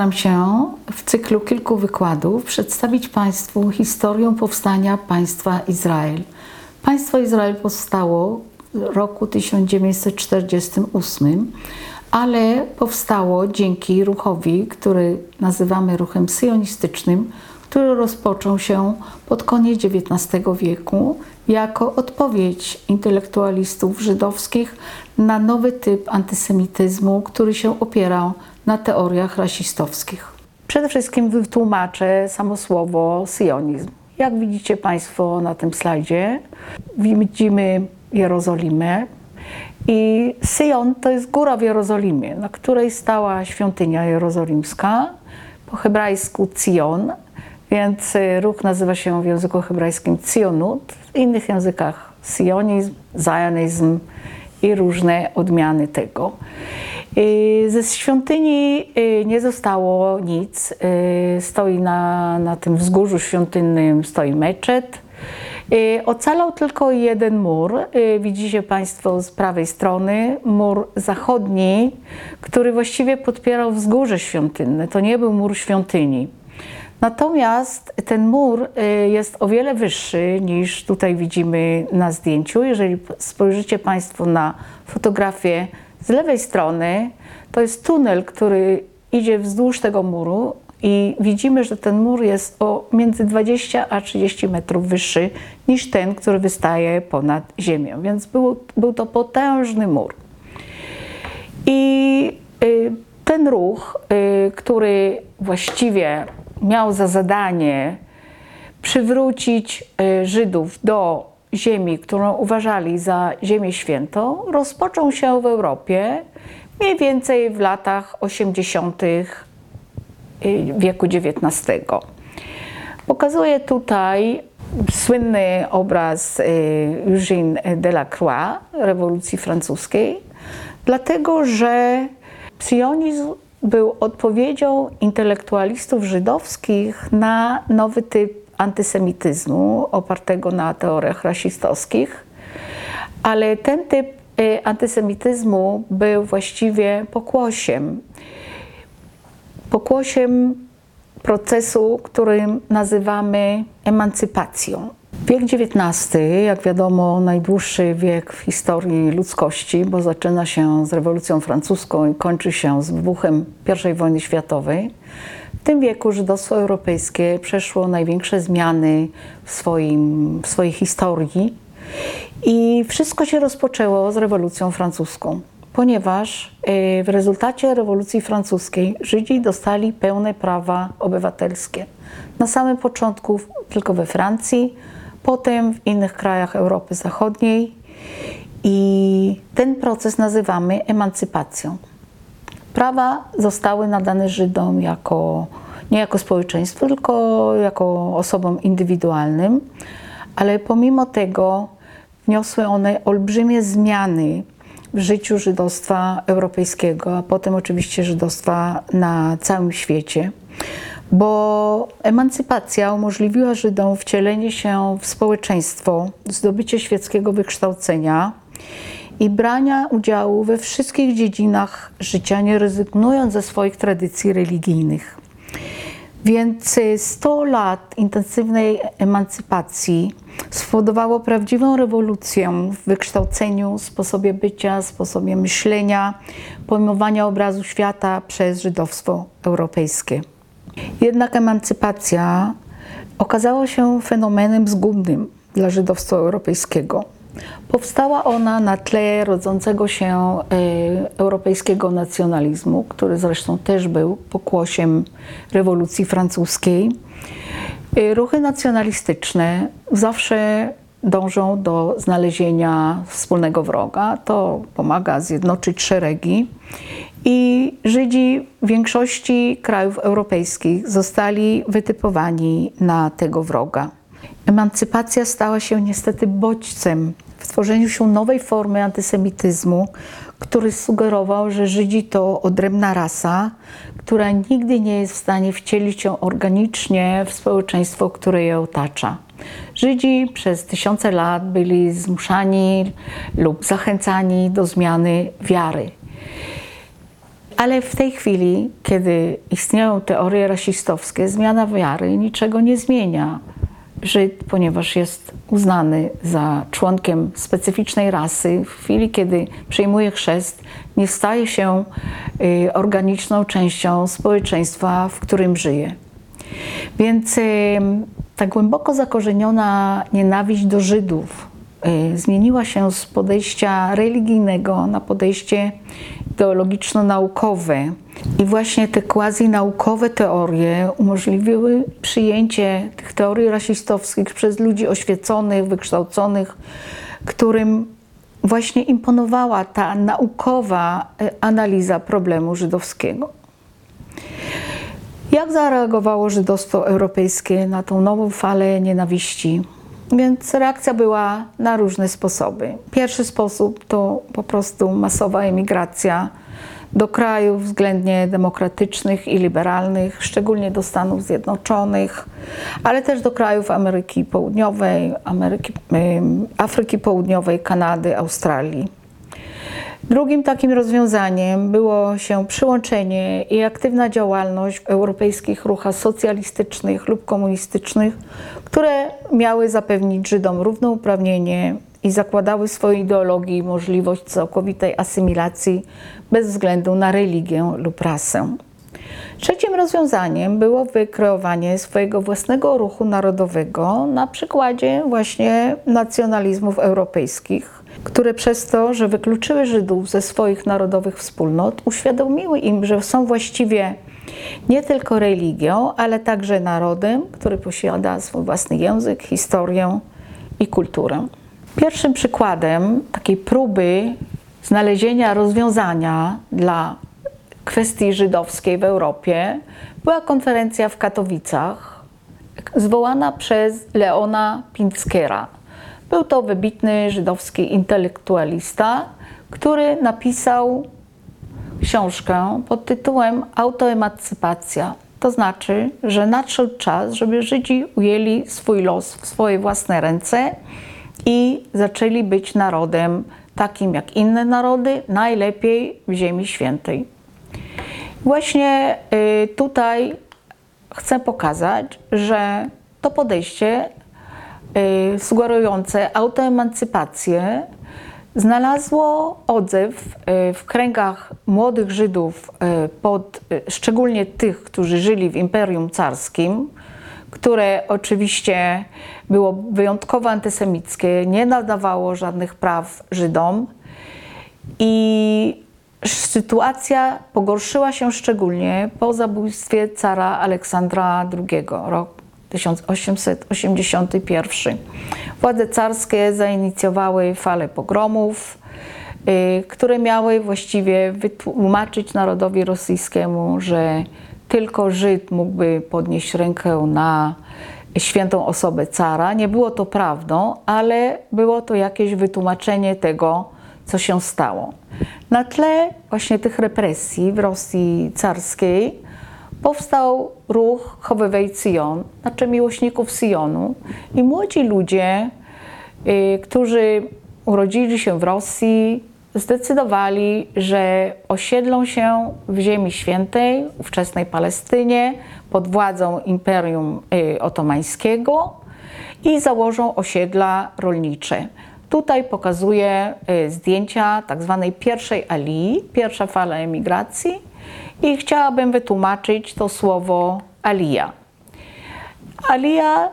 postaram się w cyklu kilku wykładów przedstawić Państwu historię powstania państwa Izrael. Państwo Izrael powstało w roku 1948, ale powstało dzięki ruchowi, który nazywamy ruchem syjonistycznym, który rozpoczął się pod koniec XIX wieku jako odpowiedź intelektualistów żydowskich na nowy typ antysemityzmu, który się opierał na teoriach rasistowskich. Przede wszystkim wytłumaczę samo słowo sionizm. Jak widzicie Państwo na tym slajdzie, widzimy Jerozolimę i Syjon to jest góra w Jerozolimie, na której stała świątynia jerozolimska, po hebrajsku Cion, więc ruch nazywa się w języku hebrajskim Cionut, w innych językach sionizm, zionizm i różne odmiany tego. Ze świątyni y, nie zostało nic. Y, stoi na, na tym wzgórzu świątynnym stoi meczet. Y, ocalał tylko jeden mur. Widzicie Państwo z prawej strony mur zachodni, który właściwie podpierał wzgórze świątynne. To nie był mur świątyni. Natomiast ten mur jest o wiele wyższy niż tutaj widzimy na zdjęciu. Jeżeli spojrzycie Państwo na fotografię z lewej strony to jest tunel, który idzie wzdłuż tego muru i widzimy, że ten mur jest o między 20 a 30 metrów wyższy niż ten, który wystaje ponad ziemią. Więc był, był to potężny mur. I y, ten ruch, y, który właściwie miał za zadanie przywrócić y, Żydów do ziemi, którą uważali za ziemię świętą, rozpoczął się w Europie mniej więcej w latach 80. Y, wieku XIX. Pokazuję tutaj słynny obraz y, Eugène Delacroix, rewolucji francuskiej, dlatego że sionizm był odpowiedzią intelektualistów żydowskich na nowy typ antysemityzmu opartego na teoriach rasistowskich, ale ten typ y, antysemityzmu był właściwie pokłosiem. Pokłosiem procesu, którym nazywamy emancypacją. Wiek XIX, jak wiadomo, najdłuższy wiek w historii ludzkości, bo zaczyna się z rewolucją francuską i kończy się z wybuchem I wojny światowej. W tym wieku żydostwo europejskie przeszło największe zmiany w, swoim, w swojej historii i wszystko się rozpoczęło z rewolucją francuską, ponieważ e, w rezultacie rewolucji francuskiej Żydzi dostali pełne prawa obywatelskie. Na samym początku tylko we Francji, potem w innych krajach Europy Zachodniej i ten proces nazywamy emancypacją. Prawa zostały nadane Żydom jako, nie jako społeczeństwu, tylko jako osobom indywidualnym, ale pomimo tego wniosły one olbrzymie zmiany w życiu żydostwa europejskiego, a potem oczywiście żydostwa na całym świecie, bo emancypacja umożliwiła Żydom wcielenie się w społeczeństwo, zdobycie świeckiego wykształcenia i brania udziału we wszystkich dziedzinach życia, nie rezygnując ze swoich tradycji religijnych. Więc 100 lat intensywnej emancypacji spowodowało prawdziwą rewolucję w wykształceniu, sposobie bycia, sposobie myślenia, pojmowania obrazu świata przez żydowstwo europejskie. Jednak emancypacja okazała się fenomenem zgubnym dla żydowstwa europejskiego. Powstała ona na tle rodzącego się e, europejskiego nacjonalizmu, który zresztą też był pokłosiem rewolucji francuskiej. E, ruchy nacjonalistyczne zawsze dążą do znalezienia wspólnego wroga. To pomaga zjednoczyć szeregi. I Żydzi w większości krajów europejskich zostali wytypowani na tego wroga. Emancypacja stała się niestety bodźcem w tworzeniu się nowej formy antysemityzmu, który sugerował, że Żydzi to odrębna rasa, która nigdy nie jest w stanie wcielić się organicznie w społeczeństwo, które je otacza. Żydzi przez tysiące lat byli zmuszani lub zachęcani do zmiany wiary. Ale w tej chwili, kiedy istnieją teorie rasistowskie, zmiana wiary niczego nie zmienia. Żyd, ponieważ jest uznany za członkiem specyficznej rasy, w chwili, kiedy przyjmuje chrzest, nie staje się y, organiczną częścią społeczeństwa, w którym żyje. Więc y, ta głęboko zakorzeniona nienawiść do Żydów y, zmieniła się z podejścia religijnego na podejście ideologiczno-naukowe. I właśnie te quasi-naukowe teorie umożliwiły przyjęcie tych teorii rasistowskich przez ludzi oświeconych, wykształconych, którym właśnie imponowała ta naukowa e, analiza problemu żydowskiego. Jak zareagowało żydostwo europejskie na tą nową falę nienawiści? Więc reakcja była na różne sposoby. Pierwszy sposób to po prostu masowa emigracja do krajów względnie demokratycznych i liberalnych, szczególnie do Stanów Zjednoczonych, ale też do krajów Ameryki Południowej, Ameryki, Afryki Południowej, Kanady, Australii. Drugim takim rozwiązaniem było się przyłączenie i aktywna działalność w europejskich ruchach socjalistycznych lub komunistycznych, które miały zapewnić Żydom równouprawnienie i zakładały w swojej ideologii możliwość całkowitej asymilacji bez względu na religię lub rasę. Trzecim rozwiązaniem było wykreowanie swojego własnego ruchu narodowego na przykładzie właśnie nacjonalizmów europejskich, które przez to, że wykluczyły Żydów ze swoich narodowych wspólnot, uświadomiły im, że są właściwie nie tylko religią, ale także narodem, który posiada swój własny język, historię i kulturę. Pierwszym przykładem takiej próby znalezienia rozwiązania dla kwestii żydowskiej w Europie była konferencja w Katowicach, zwołana przez Leona Pinckera. Był to wybitny żydowski intelektualista, który napisał książkę pod tytułem Autoemancypacja. To znaczy, że nadszedł czas, żeby Żydzi ujęli swój los w swoje własne ręce i zaczęli być narodem takim jak inne narody, najlepiej w Ziemi Świętej. Właśnie y, tutaj chcę pokazać, że to podejście sugerujące autoemancypację znalazło odzew y, w kręgach młodych Żydów, pod, szczególnie tych, którzy żyli w Imperium Carskim, które oczywiście było wyjątkowo antysemickie, nie nadawało żadnych praw Żydom. I sytuacja pogorszyła się szczególnie po zabójstwie cara Aleksandra II, rok 1881. Władze carskie zainicjowały falę pogromów, y, które miały właściwie wytłumaczyć narodowi rosyjskiemu, że tylko Żyd mógłby podnieść rękę na świętą osobę cara. Nie było to prawdą, ale było to jakieś wytłumaczenie tego, co się stało. Na tle właśnie tych represji w Rosji carskiej powstał ruch Chowywej Sion, znaczy miłośników Sionu i młodzi ludzie, y, którzy urodzili się w Rosji, zdecydowali, że osiedlą się w Ziemi Świętej, ówczesnej Palestynie, pod władzą Imperium y, Otomańskiego i założą osiedla rolnicze. Tutaj pokazuję y, zdjęcia tak zwanej pierwszej alii, pierwsza fala emigracji i chciałabym wytłumaczyć to słowo alija. Alija y,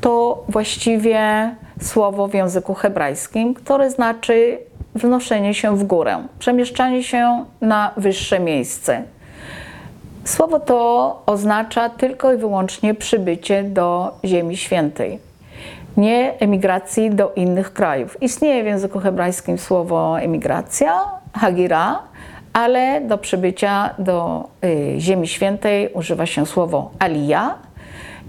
to właściwie słowo w języku hebrajskim, które znaczy wnoszenie się w górę, przemieszczanie się na wyższe miejsce. Słowo to oznacza tylko i wyłącznie przybycie do Ziemi Świętej, nie emigracji do innych krajów. Istnieje w języku hebrajskim słowo emigracja, hagira, ale do przybycia do y, Ziemi Świętej używa się słowo alija.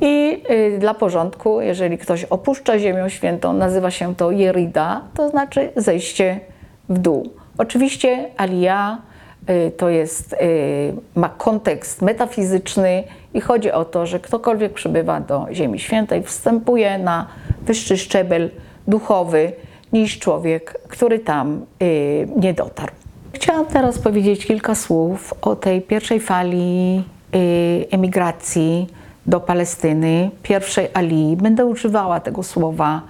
I y, dla porządku, jeżeli ktoś opuszcza Ziemię Świętą, nazywa się to jerida, to znaczy zejście w dół. Oczywiście alija y, to jest, ma kontekst metafizyczny i chodzi o to, że ktokolwiek przybywa do Ziemi Świętej, wstępuje na wyższy szczebel duchowy niż człowiek, który tam nie dotarł. Chciałam teraz powiedzieć kilka słów o tej pierwszej fali y, emigracji do Palestyny, pierwszej Alii. Będę używała tego słowa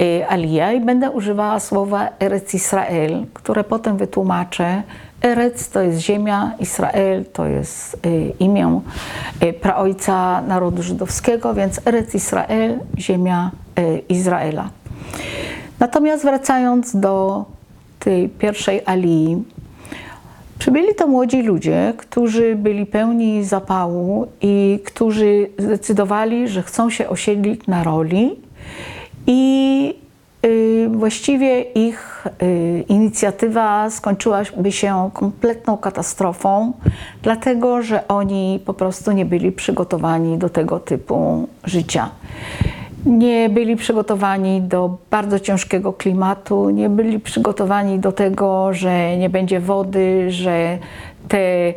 y, Alija i będę używała słowa Eretz Israel, które potem wytłumaczę. Eretz to jest ziemia, Israel to jest y, imię praojca narodu żydowskiego, więc Eretz Israel, ziemia Izraela. Natomiast wracając do tej pierwszej alii, przybyli to młodzi ludzie, którzy byli pełni zapału i którzy zdecydowali, że chcą się osiedlić na roli i y, właściwie ich y, inicjatywa skończyłaby się kompletną katastrofą, dlatego że oni po prostu nie byli przygotowani do tego typu życia nie byli przygotowani do bardzo ciężkiego klimatu, nie byli przygotowani do tego, że nie będzie wody, że te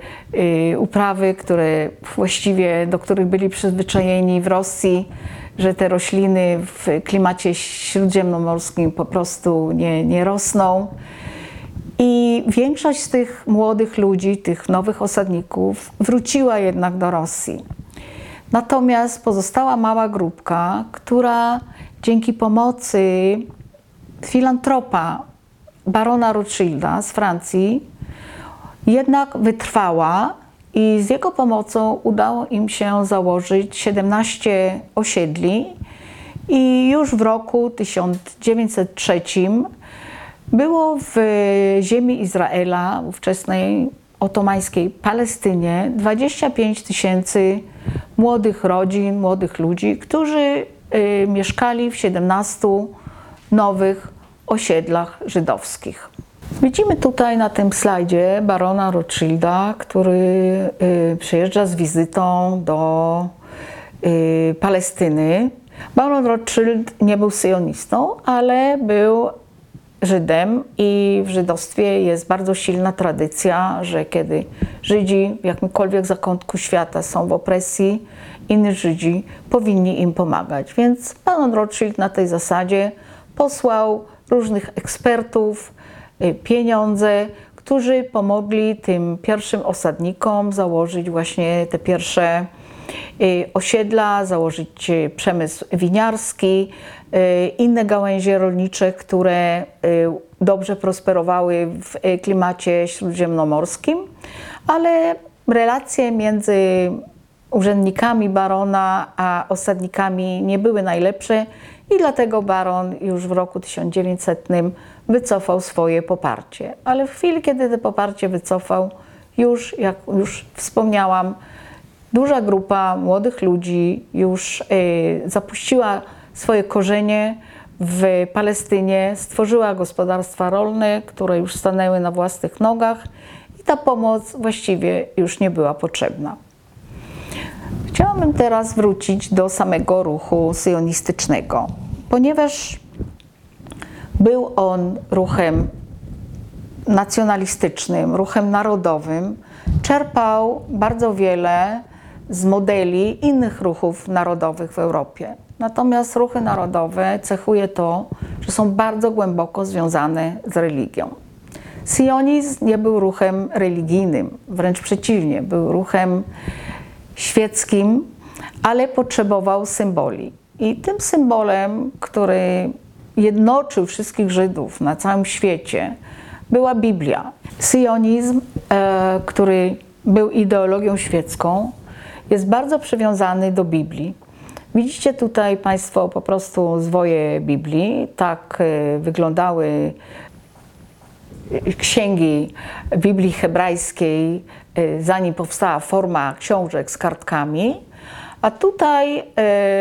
y, uprawy, które właściwie do których byli przyzwyczajeni w Rosji, że te rośliny w klimacie śródziemnomorskim po prostu nie, nie rosną. I większość z tych młodych ludzi, tych nowych osadników, wróciła jednak do Rosji. Natomiast pozostała mała grupka, która dzięki pomocy filantropa barona Rothschilda z Francji jednak wytrwała i z jego pomocą udało im się założyć 17 osiedli i już w roku 1903 było w ziemi Izraela, ówczesnej otomańskiej Palestynie 25 tysięcy młodych rodzin, młodych ludzi, którzy y, mieszkali w 17 nowych osiedlach żydowskich. Widzimy tutaj na tym slajdzie barona Rothschilda, który y, przyjeżdża z wizytą do y, Palestyny. Baron Rothschild nie był syjonistą, ale był Żydem i w żydostwie jest bardzo silna tradycja, że kiedy Żydzi w jakimkolwiek zakątku świata są w opresji, inni Żydzi powinni im pomagać. Więc pan Rothschild na tej zasadzie posłał różnych ekspertów, y, pieniądze, którzy pomogli tym pierwszym osadnikom założyć właśnie te pierwsze osiedla, założyć y, przemysł winiarski, inne gałęzie rolnicze, które dobrze prosperowały w klimacie śródziemnomorskim, ale relacje między urzędnikami barona a osadnikami nie były najlepsze i dlatego baron już w roku 1900 wycofał swoje poparcie. Ale w chwili, kiedy to poparcie wycofał, już, jak już wspomniałam, duża grupa młodych ludzi już y, zapuściła swoje korzenie w Palestynie, stworzyła gospodarstwa rolne, które już stanęły na własnych nogach i ta pomoc właściwie już nie była potrzebna. Chciałabym teraz wrócić do samego ruchu syjonistycznego, ponieważ był on ruchem nacjonalistycznym, ruchem narodowym, czerpał bardzo wiele z modeli innych ruchów narodowych w Europie. Natomiast ruchy narodowe cechuje to, że są bardzo głęboko związane z religią. Sionizm nie był ruchem religijnym, wręcz przeciwnie, był ruchem świeckim, ale potrzebował symboli. I tym symbolem, który jednoczył wszystkich Żydów na całym świecie, była Biblia. Sionizm, e, który był ideologią świecką, jest bardzo przywiązany do Biblii. Widzicie tutaj Państwo po prostu zwoje Biblii. Tak e, wyglądały księgi Biblii hebrajskiej, y, zanim powstała forma książek z kartkami. A tutaj y,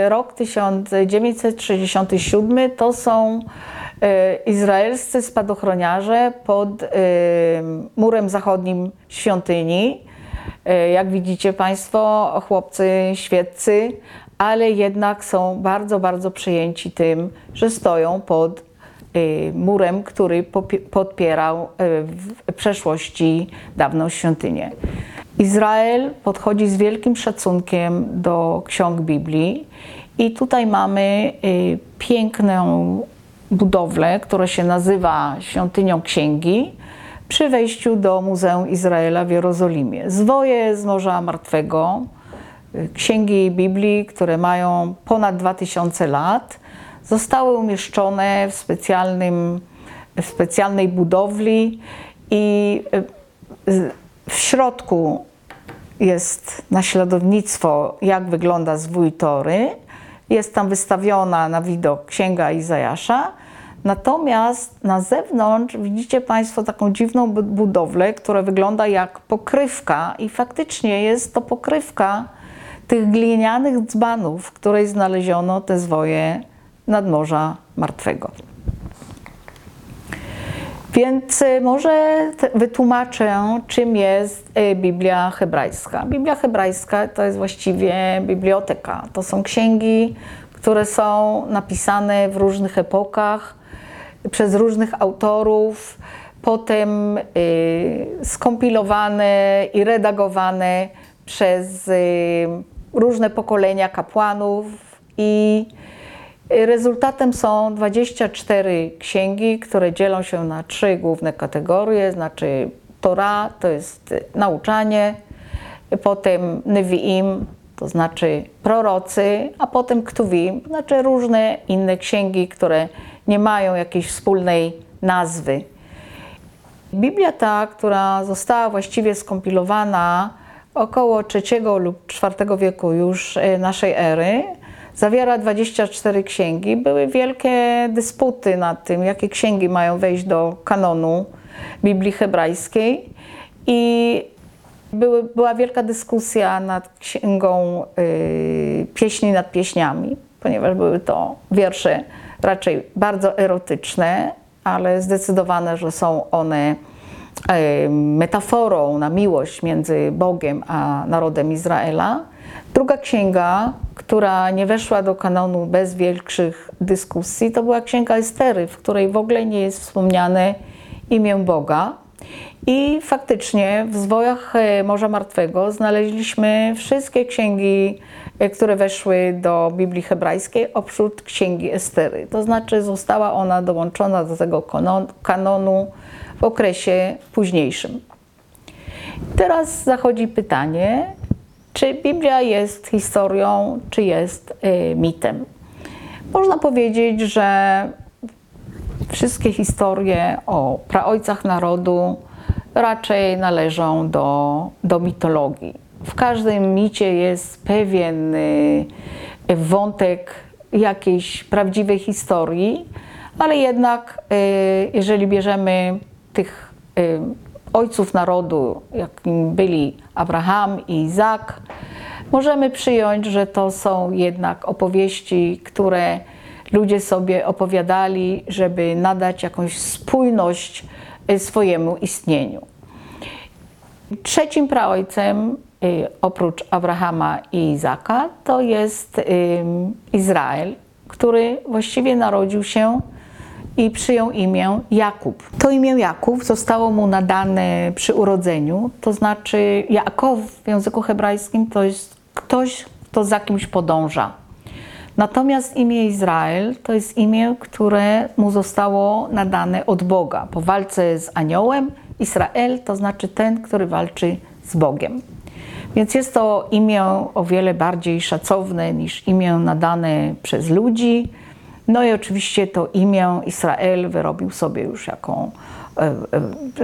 rok 1967 to są y, izraelscy spadochroniarze pod murem zachodnim świątyni. Jak widzicie Państwo, chłopcy świeccy, ale jednak są bardzo, bardzo przejęci tym, że stoją pod Y, murem, który podpierał y, w przeszłości dawną świątynię. Izrael podchodzi z wielkim szacunkiem do ksiąg Biblii i tutaj mamy y, piękną budowlę, która się nazywa Świątynią Księgi, przy wejściu do Muzeum Izraela w Jerozolimie. Zwoje z Morza Martwego, y, księgi Biblii, które mają ponad 2000 lat, zostały umieszczone w, specjalnym, w specjalnej budowli i y, w środku jest naśladownictwo, jak wygląda zwój Tory. Jest tam wystawiona na widok księga Izajasza. Natomiast na zewnątrz widzicie Państwo taką dziwną budowlę, która wygląda jak pokrywka, i faktycznie jest to pokrywka tych glinianych dzbanów, w której znaleziono te zwoje nadmorza martwego. Więc y, może wytłumaczę, czym jest y, Biblia hebrajska. Biblia hebrajska to jest właściwie biblioteka. To są księgi, które są napisane w różnych epokach przez różnych autorów, potem y, skompilowane i redagowane przez różne pokolenia kapłanów i Rezultatem są 24 księgi, które dzielą się na trzy główne kategorie, znaczy Torah to jest nauczanie, potem Nevi'im, to znaczy prorocy, a potem Ktuvim, znaczy różne inne księgi, które nie mają jakiejś wspólnej nazwy. Biblia ta, która została właściwie skompilowana około III lub IV wieku już e, naszej ery, zawiera 24 księgi. Były wielkie dysputy nad tym, jakie księgi mają wejść do kanonu Biblii hebrajskiej i były, była wielka dyskusja nad księgą y, Pieśni nad pieśniami, ponieważ były to wiersze raczej bardzo erotyczne, ale zdecydowane, że są one y, metaforą na miłość między Bogiem a narodem Izraela. Druga księga, która nie weszła do kanonu bez większych dyskusji, to była księga Estery, w której w ogóle nie jest wspomniane imię Boga. I faktycznie w zwojach e, Morza Martwego znaleźliśmy wszystkie księgi, e, które weszły do Biblii hebrajskiej, oprócz księgi Estery. To znaczy została ona dołączona do tego kanonu w okresie późniejszym. Teraz zachodzi pytanie, czy Biblia jest historią, czy jest y, mitem? Można powiedzieć, że wszystkie historie o praojcach narodu raczej należą do, do mitologii. W każdym micie jest pewien y, wątek jakiejś prawdziwej historii, ale jednak y, jeżeli bierzemy tych ojców narodu, jakim byli Abraham i Izak, możemy przyjąć, że to są jednak opowieści, które ludzie sobie opowiadali, żeby nadać jakąś spójność y, swojemu istnieniu. Trzecim praojcem, y, oprócz Abrahama i Izaka, to jest Izrael, który właściwie narodził się i przyjął imię Jakub. To imię Jakub zostało mu nadane przy urodzeniu, to znaczy Jakow w języku hebrajskim to jest ktoś, kto za kimś podąża. Natomiast imię Izrael to jest imię, które mu zostało nadane od Boga. Po walce z aniołem Izrael to znaczy ten, który walczy z Bogiem. Więc jest to imię o wiele bardziej szacowne niż imię nadane przez ludzi, no i oczywiście to imię Izrael wyrobił sobie już jaką e,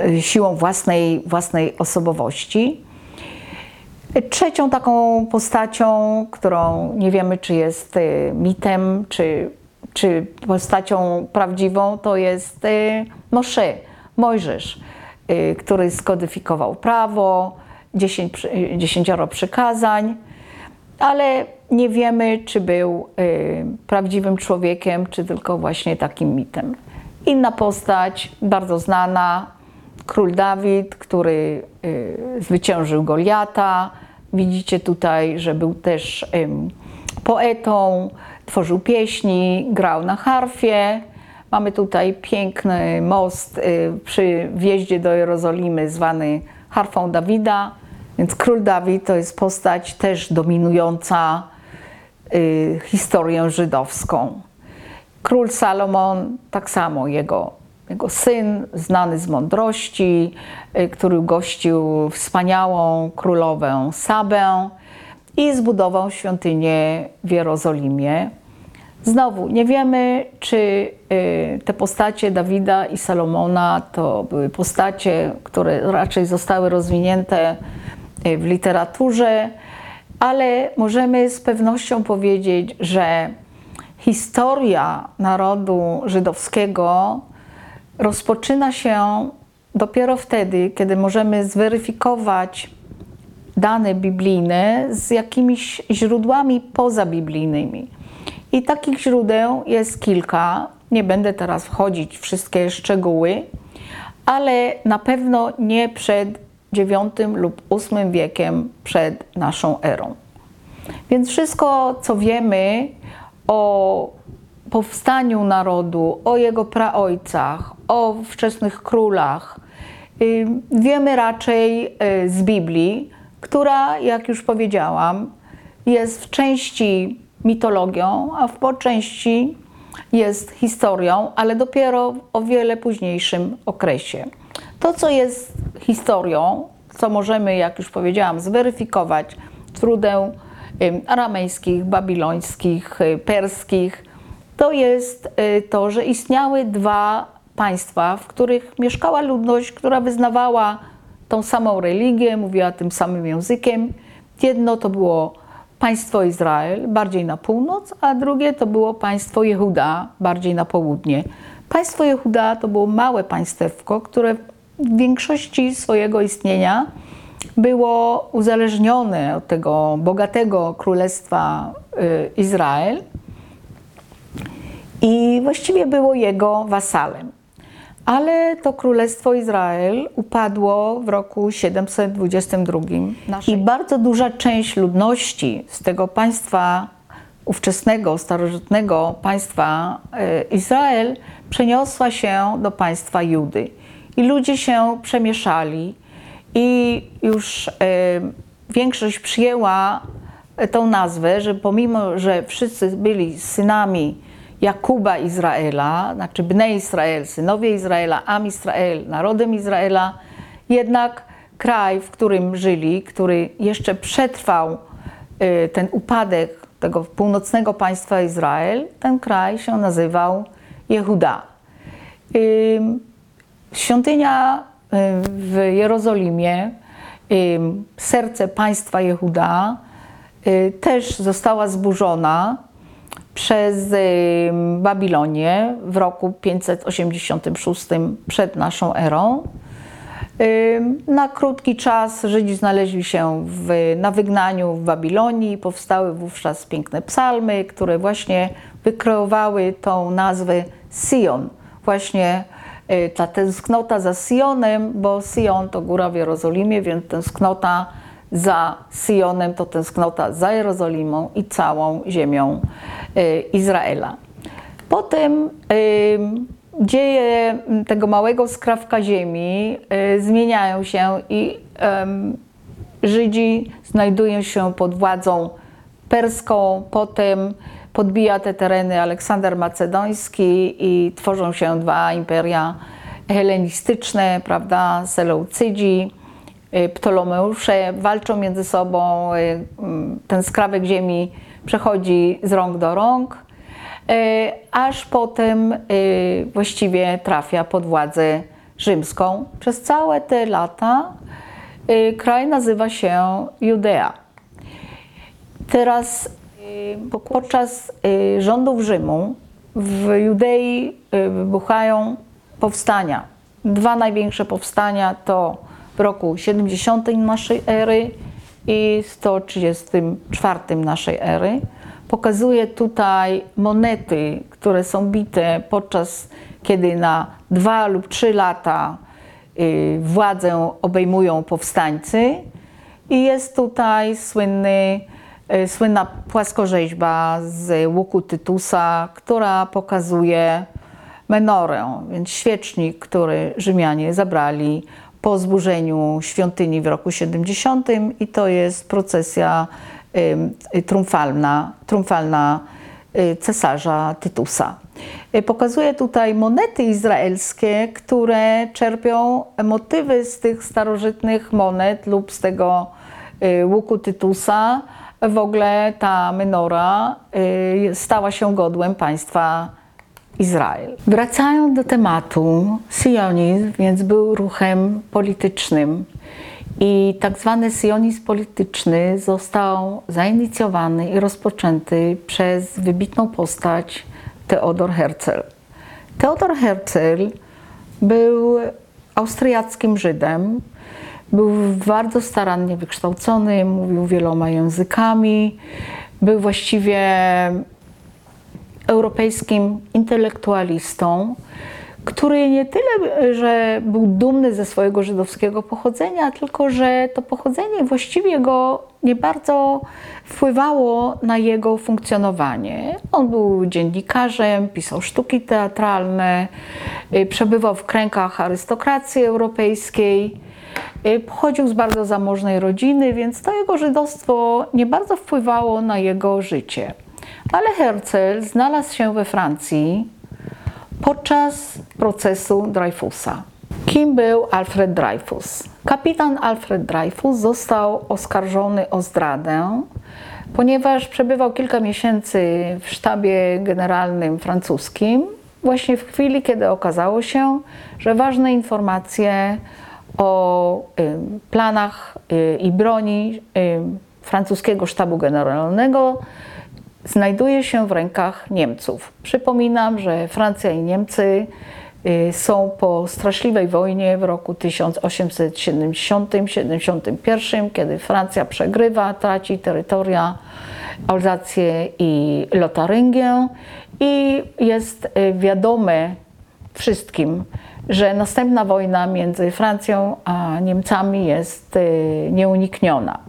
e, siłą własnej, własnej osobowości. Trzecią taką postacią, którą nie wiemy, czy jest e, mitem, czy, czy postacią prawdziwą, to jest Moshe, Mojżesz, który skodyfikował prawo, dziesięć, dziesięcioro przykazań, ale nie wiemy, czy był y, prawdziwym człowiekiem, czy tylko właśnie takim mitem. Inna postać, bardzo znana, król Dawid, który y, zwyciężył Goliata. Widzicie tutaj, że był też poetą, tworzył pieśni, grał na harfie. Mamy tutaj piękny most y, przy wjeździe do Jerozolimy zwany harfą Dawida. Więc król Dawid to jest postać też dominująca y, historię żydowską. Król Salomon, tak samo jego jego syn, znany z mądrości, y, który gościł wspaniałą królowę Sabę i zbudował świątynię w Jerozolimie. Znowu, nie wiemy, czy y, te postacie Dawida i Salomona to były postacie, które raczej zostały rozwinięte y, w literaturze, ale możemy z pewnością powiedzieć, że historia narodu żydowskiego rozpoczyna się dopiero wtedy, kiedy możemy zweryfikować dane biblijne z jakimiś źródłami pozabiblijnymi. I takich źródeł jest kilka. Nie będę teraz wchodzić w wszystkie szczegóły, ale na pewno nie przed IX lub VIII wiekiem przed naszą erą. Więc wszystko, co wiemy o powstaniu narodu, o jego praojcach, o wczesnych królach, wiemy raczej y, z Biblii, która, jak już powiedziałam, jest w części mitologią, a po części jest historią, ale dopiero w o wiele późniejszym okresie. To, co jest historią, co możemy, jak już powiedziałam, zweryfikować źródeł aramejskich, babilońskich, y, perskich, to jest y, to, że istniały dwa państwa, w których mieszkała ludność, która wyznawała tą samą religię, mówiła tym samym językiem. Jedno to było państwo Izrael, bardziej na północ, a drugie to było państwo Jehuda, bardziej na południe. Państwo Jehuda to było małe państewko, które w większości swojego istnienia było uzależnione od tego bogatego królestwa y, Izrael i właściwie było jego wasalem. Ale to Królestwo Izrael upadło w roku 722 i bardzo duża część ludności z tego państwa ówczesnego, starożytnego państwa e, Izrael przeniosła się do państwa Judy. I ludzie się przemieszali i już e, większość przyjęła tą nazwę, że pomimo, że wszyscy byli synami Jakuba Izraela, znaczy Bnei Izrael, synowie Izraela, Am Izrael, narodem Izraela, jednak kraj, w którym żyli, który jeszcze przetrwał y, ten upadek tego północnego państwa Izrael, ten kraj się nazywał Jehuda. Świątynia y, w Jerozolimie, serce państwa Jehuda, y, też została zburzona przez Babilonię w roku 586 przed naszą erą. Na krótki czas Żydzi znaleźli się w, na wygnaniu w Babilonii. Powstały wówczas piękne psalmy, które właśnie wykreowały tą nazwę Sion. Właśnie y, ta tęsknota za Sionem, bo Sion to góra w Jerozolimie, więc tęsknota za Sionem to tęsknota za Jerozolimą i całą ziemią y, Izraela. Potem dzieje tego małego skrawka ziemi y, zmieniają się i Żydzi znajdują się pod władzą perską, potem podbija te tereny Aleksander Macedoński i tworzą się dwa imperia helenistyczne, prawda, Seleucydzi Y, Ptolomeusze walczą między sobą, y, mm, ten skrawek ziemi przechodzi z rąk do rąk, y, aż potem właściwie trafia pod władzę rzymską. Przez całe te lata kraj nazywa się Judea. Teraz podczas rządów Rzymu w Judei wybuchają powstania. Dwa największe powstania to w roku 70 naszej ery i 134 naszej ery. Pokazuje tutaj monety, które są bite podczas kiedy na dwa lub trzy lata y, władzę obejmują powstańcy. I jest tutaj słynny, y, słynna płaskorzeźba z łuku Tytusa, która pokazuje menorę, więc świecznik, który Rzymianie zabrali po zburzeniu świątyni w roku 70 i to jest procesja triumfalna, triumfalna y, cesarza Tytusa. Y, Pokazuję tutaj monety izraelskie, które czerpią motywy z tych starożytnych monet lub z tego y, łuku Tytusa. W ogóle ta menora y, stała się godłem państwa Izrael. Wracając do tematu, sionizm więc był ruchem politycznym i tak zwany sionizm polityczny został zainicjowany i rozpoczęty przez wybitną postać Theodor Herzl. Theodor Herzl był austriackim Żydem, był bardzo starannie wykształcony, mówił wieloma językami, był właściwie europejskim intelektualistą, który nie tyle, że był dumny ze swojego żydowskiego pochodzenia, tylko że to pochodzenie właściwie go nie bardzo wpływało na jego funkcjonowanie. On był dziennikarzem, pisał sztuki teatralne, y, przebywał w kręgach arystokracji europejskiej. Y, Pochodził z bardzo zamożnej rodziny, więc to jego żydostwo nie bardzo wpływało na jego życie. Ale Herzl znalazł się we Francji podczas procesu Dreyfusa. Kim był Alfred Dreyfus? Kapitan Alfred Dreyfus został oskarżony o zdradę, ponieważ przebywał kilka miesięcy w sztabie generalnym francuskim, właśnie w chwili, kiedy okazało się, że ważne informacje o y, planach y, i broni y, francuskiego sztabu generalnego znajduje się w rękach Niemców. Przypominam, że Francja i Niemcy y, są po straszliwej wojnie w roku 1870-71, kiedy Francja przegrywa, traci terytoria Alzację i Lotaryngię i jest y, wiadome wszystkim, że następna wojna między Francją a Niemcami jest y, nieunikniona.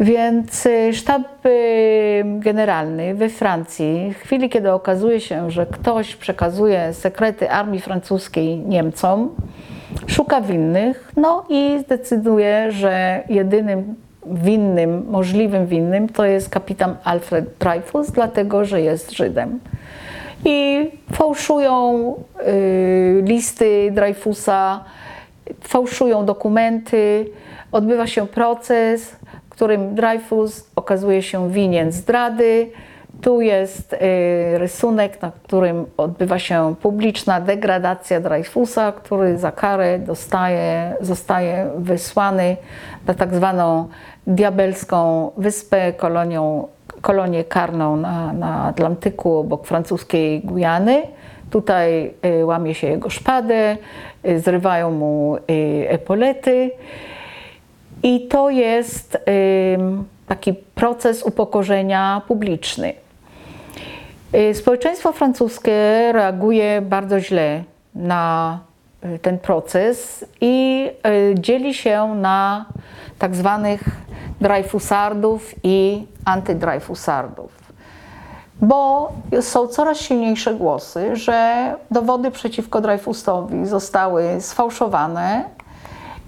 Więc y, sztab y, generalny we Francji, w chwili kiedy okazuje się, że ktoś przekazuje sekrety armii francuskiej Niemcom, szuka winnych, no i zdecyduje, że jedynym winnym, możliwym winnym to jest kapitan Alfred Dreyfus, dlatego że jest Żydem. I fałszują y, listy Dreyfusa, fałszują dokumenty, odbywa się proces, którym Dreyfus okazuje się winien zdrady. Tu jest y, rysunek, na którym odbywa się publiczna degradacja Dreyfusa, który za karę dostaje, zostaje wysłany na tak zwaną diabelską wyspę, kolonią, kolonię karną na, na Atlantyku obok francuskiej Gujany. Tutaj y, łamie się jego szpadę, y, zrywają mu epolety. I to jest taki proces upokorzenia publiczny. Y, Społeczeństwo francuskie reaguje bardzo źle na y, ten proces i y, dzieli się na tak zwanych Dreyfusardów i antydreyfusardów. Bo są coraz silniejsze głosy, że dowody przeciwko Dreyfusowi zostały sfałszowane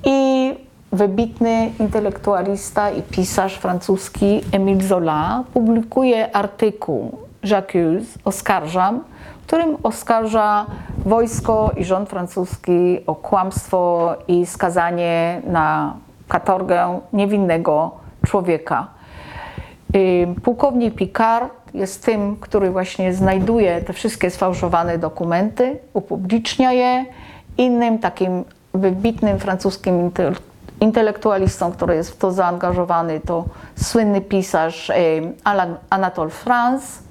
i wybitny intelektualista i pisarz francuski Émile Zola publikuje artykuł J'accuse, oskarżam, w którym oskarża wojsko i rząd francuski o kłamstwo i skazanie na katorgę niewinnego człowieka. Y, Pułkownik Picard jest tym, który właśnie znajduje te wszystkie sfałszowane dokumenty, upublicznia je. Innym takim wybitnym francuskim intel- intelektualistą, który jest w to zaangażowany, to słynny pisarz Anatole France.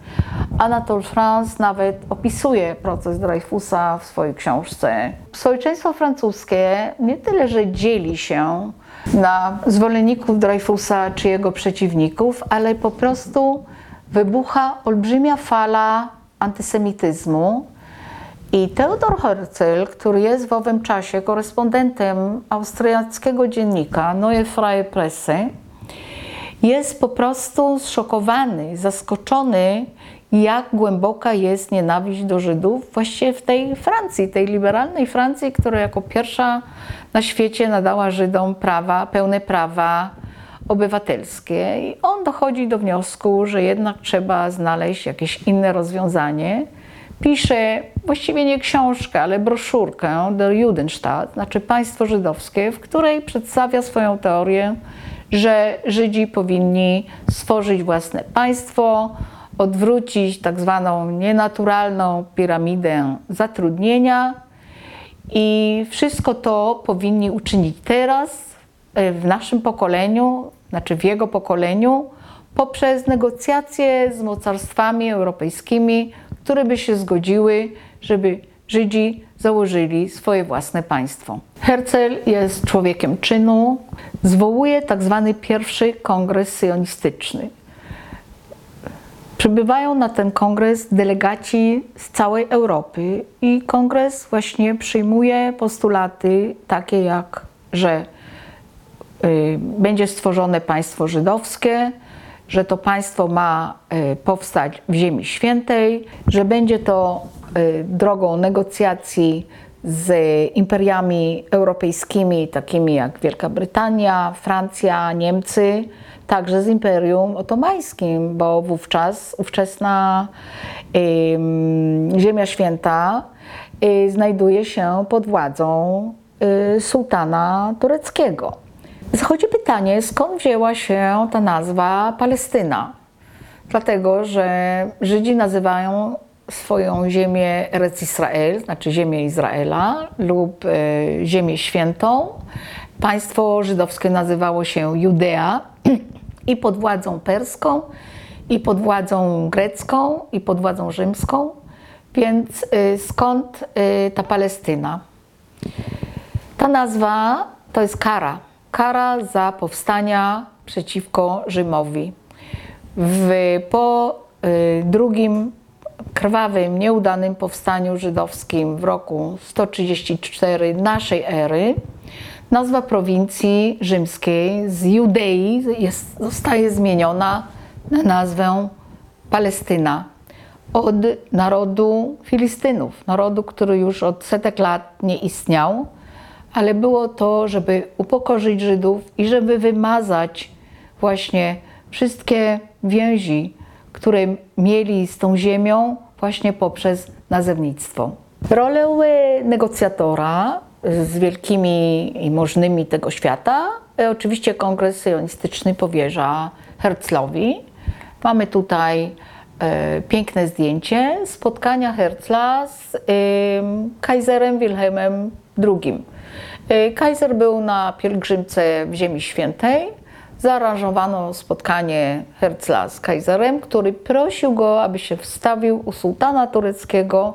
Anatole France nawet opisuje proces Dreyfusa w swojej książce. Społeczeństwo francuskie nie tyle, że dzieli się na zwolenników Dreyfusa czy jego przeciwników, ale po prostu wybucha olbrzymia fala antysemityzmu. I Theodor Herzl, który jest w owym czasie korespondentem austriackiego dziennika Neue Freie Presse, jest po prostu zszokowany, zaskoczony, jak głęboka jest nienawiść do Żydów właściwie w tej Francji, tej liberalnej Francji, która jako pierwsza na świecie nadała Żydom prawa, pełne prawa obywatelskie. I on dochodzi do wniosku, że jednak trzeba znaleźć jakieś inne rozwiązanie. pisze właściwie nie książkę, ale broszurkę Der Judenstaat, znaczy państwo żydowskie, w której przedstawia swoją teorię, że Żydzi powinni stworzyć własne państwo, odwrócić tak zwaną nienaturalną piramidę zatrudnienia i wszystko to powinni uczynić teraz, e, w naszym pokoleniu, znaczy w jego pokoleniu, poprzez negocjacje z mocarstwami europejskimi, które by się zgodziły, żeby Żydzi założyli swoje własne państwo. Herzl jest człowiekiem czynu, zwołuje tak zwany pierwszy kongres syjonistyczny. Przybywają na ten kongres delegaci z całej Europy i kongres właśnie przyjmuje postulaty takie jak, że y, będzie stworzone państwo żydowskie, że to państwo ma y, powstać w Ziemi Świętej, że będzie to drogą negocjacji z imperiami europejskimi, takimi jak Wielka Brytania, Francja, Niemcy, także z Imperium Otomańskim, bo wówczas ówczesna y, Ziemia Święta y, znajduje się pod władzą y, sułtana tureckiego. Zachodzi pytanie, skąd wzięła się ta nazwa Palestyna? Dlatego, że Żydzi nazywają swoją ziemię Eretz Israel, znaczy ziemię Izraela lub e, ziemię świętą. Państwo żydowskie nazywało się Judea i pod władzą perską, i pod władzą grecką, i pod władzą rzymską. Więc e, skąd e, ta Palestyna? Ta nazwa to jest kara. Kara za powstania przeciwko Rzymowi. W, po drugim krwawym, nieudanym powstaniu żydowskim w roku 134 naszej ery. Nazwa prowincji rzymskiej z Judei jest, zostaje zmieniona na nazwę Palestyna od narodu Filistynów, narodu, który już od setek lat nie istniał, ale było to, żeby upokorzyć Żydów i żeby wymazać właśnie wszystkie więzi które mieli z tą ziemią właśnie poprzez nazewnictwo. Rolę negocjatora z wielkimi i możnymi tego świata e, oczywiście Kongres Syjonistyczny powierza Herzlowi. Mamy tutaj e, piękne zdjęcie spotkania Herzla z e, kajzerem Wilhelmem II. E, kajzer był na pielgrzymce w Ziemi Świętej zaaranżowano spotkanie Herzla z Kaiserem, który prosił go, aby się wstawił u sułtana tureckiego,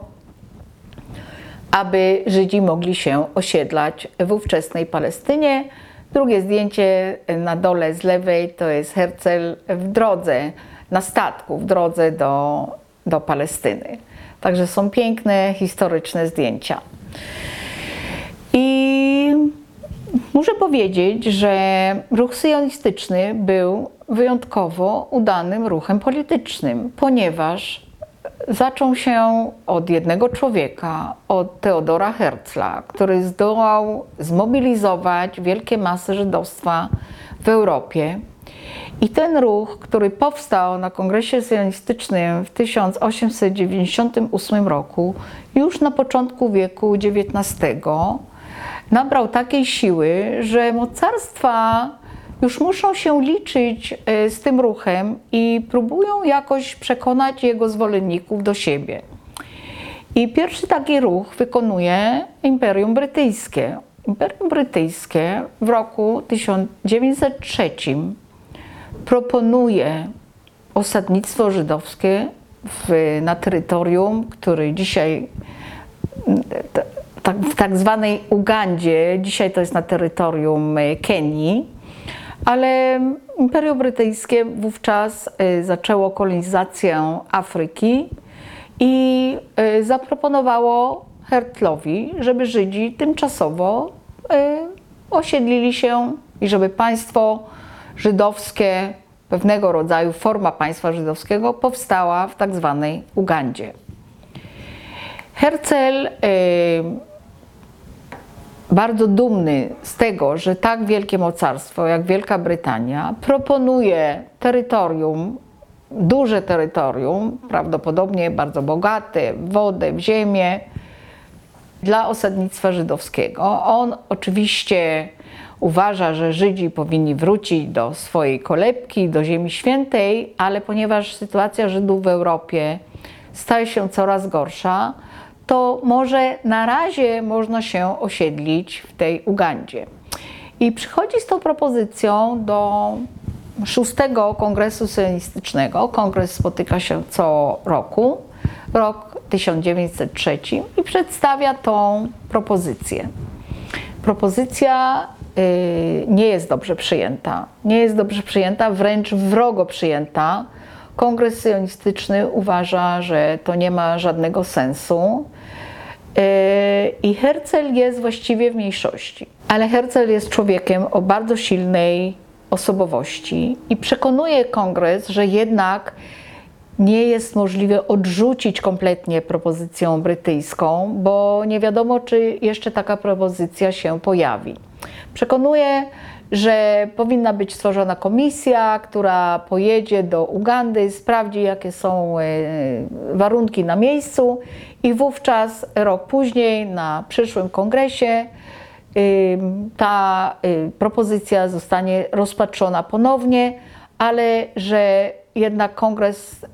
aby Żydzi mogli się osiedlać w ówczesnej Palestynie. Drugie zdjęcie na dole z lewej to jest Herzl w drodze, na statku, w drodze do, do Palestyny. Także są piękne, historyczne zdjęcia. I Muszę powiedzieć, że ruch syjonistyczny był wyjątkowo udanym ruchem politycznym, ponieważ zaczął się od jednego człowieka, od Teodora Herzla, który zdołał zmobilizować wielkie masy żydowstwa w Europie. I ten ruch, który powstał na Kongresie Syjonistycznym w 1898 roku, już na początku wieku XIX, nabrał takiej siły, że mocarstwa już muszą się liczyć e, z tym ruchem i próbują jakoś przekonać jego zwolenników do siebie. I pierwszy taki ruch wykonuje Imperium Brytyjskie. Imperium Brytyjskie w roku 1903 proponuje osadnictwo żydowskie w, na terytorium, który dzisiaj tak, w tak zwanej Ugandzie, dzisiaj to jest na terytorium e, Kenii, ale Imperium Brytyjskie wówczas e, zaczęło kolonizację Afryki i e, zaproponowało Hertlowi, żeby Żydzi tymczasowo osiedlili się i żeby państwo żydowskie, pewnego rodzaju forma państwa żydowskiego powstała w tak zwanej Ugandzie. Herzl bardzo dumny z tego, że tak wielkie mocarstwo jak Wielka Brytania proponuje terytorium duże terytorium, prawdopodobnie bardzo bogate wodę, w ziemię, dla osadnictwa żydowskiego. On oczywiście uważa, że Żydzi powinni wrócić do swojej kolebki, do Ziemi Świętej, ale ponieważ sytuacja Żydów w Europie staje się coraz gorsza, to może na razie można się osiedlić w tej Ugandzie. I przychodzi z tą propozycją do szóstego kongresu sionistycznego. Kongres spotyka się co roku, rok 1903 i przedstawia tą propozycję. Propozycja y, nie jest dobrze przyjęta. Nie jest dobrze przyjęta, wręcz wrogo przyjęta. Kongres sionistyczny uważa, że to nie ma żadnego sensu. Y, I Herzl jest właściwie w mniejszości. Ale Herzl jest człowiekiem o bardzo silnej osobowości i przekonuje kongres, że jednak nie jest możliwe odrzucić kompletnie propozycję brytyjską, bo nie wiadomo, czy jeszcze taka propozycja się pojawi. Przekonuje, że powinna być stworzona komisja, która pojedzie do Ugandy, sprawdzi, jakie są e, warunki na miejscu, i wówczas rok później, na przyszłym kongresie, ta y, propozycja zostanie rozpatrzona ponownie, ale że jednak kongres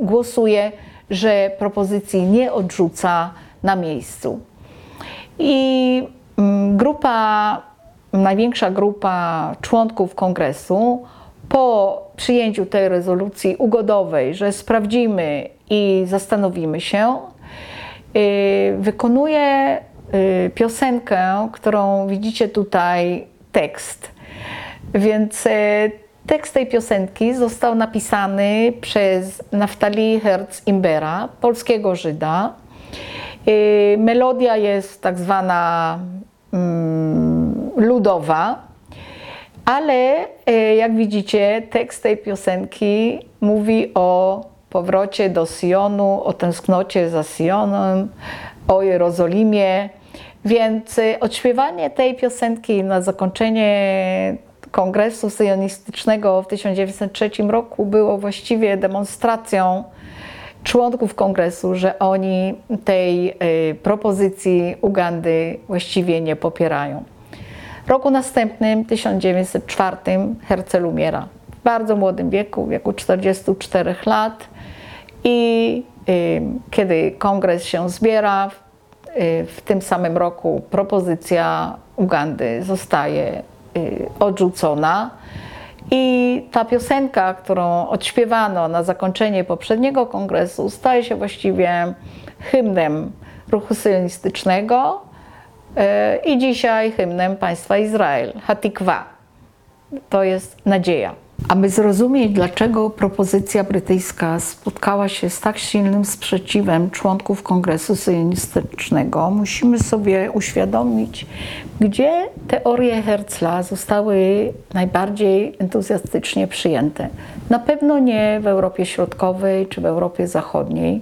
głosuje, że propozycji nie odrzuca na miejscu. I grupa, największa grupa członków kongresu po przyjęciu tej rezolucji ugodowej, że sprawdzimy i zastanowimy się, y, wykonuje Y, piosenkę, którą widzicie tutaj, tekst. Więc y, tekst tej piosenki został napisany przez Naftali Herz Imbera, polskiego Żyda. Melodia jest tak zwana mm, ludowa, ale jak widzicie, tekst tej piosenki mówi o powrocie do Sionu, o tęsknocie za Sionem, o Jerozolimie, więc y, odśpiewanie tej piosenki na zakończenie kongresu syjonistycznego w 1903 roku było właściwie demonstracją członków kongresu, że oni tej y, propozycji Ugandy właściwie nie popierają. Roku następnym, 1904, Herzl umiera w bardzo młodym wieku, w wieku 44 lat. I y, kiedy kongres się zbiera, Y, w tym samym roku propozycja Ugandy zostaje y, odrzucona. I ta piosenka, którą odśpiewano na zakończenie poprzedniego kongresu, staje się właściwie hymnem ruchu syjonistycznego i dzisiaj hymnem państwa Izrael, Hatikwa. To jest nadzieja. Aby zrozumieć, dlaczego propozycja brytyjska spotkała się z tak silnym sprzeciwem członków Kongresu Syjonistycznego, musimy sobie uświadomić, gdzie teorie Herzla zostały najbardziej entuzjastycznie przyjęte. Na pewno nie w Europie Środkowej czy w Europie Zachodniej.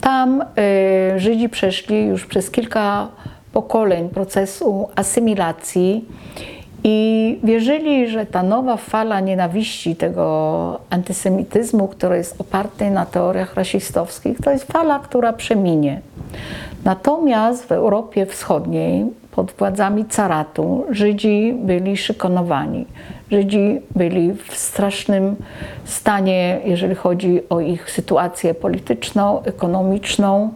Tam y, Żydzi przeszli już przez kilka pokoleń procesu asymilacji i wierzyli, że ta nowa fala nienawiści, tego antysemityzmu, który jest oparty na teoriach rasistowskich, to jest fala, która przeminie. Natomiast w Europie Wschodniej pod władzami caratu Żydzi byli szykanowani. Żydzi byli w strasznym stanie, jeżeli chodzi o ich sytuację polityczną, ekonomiczną.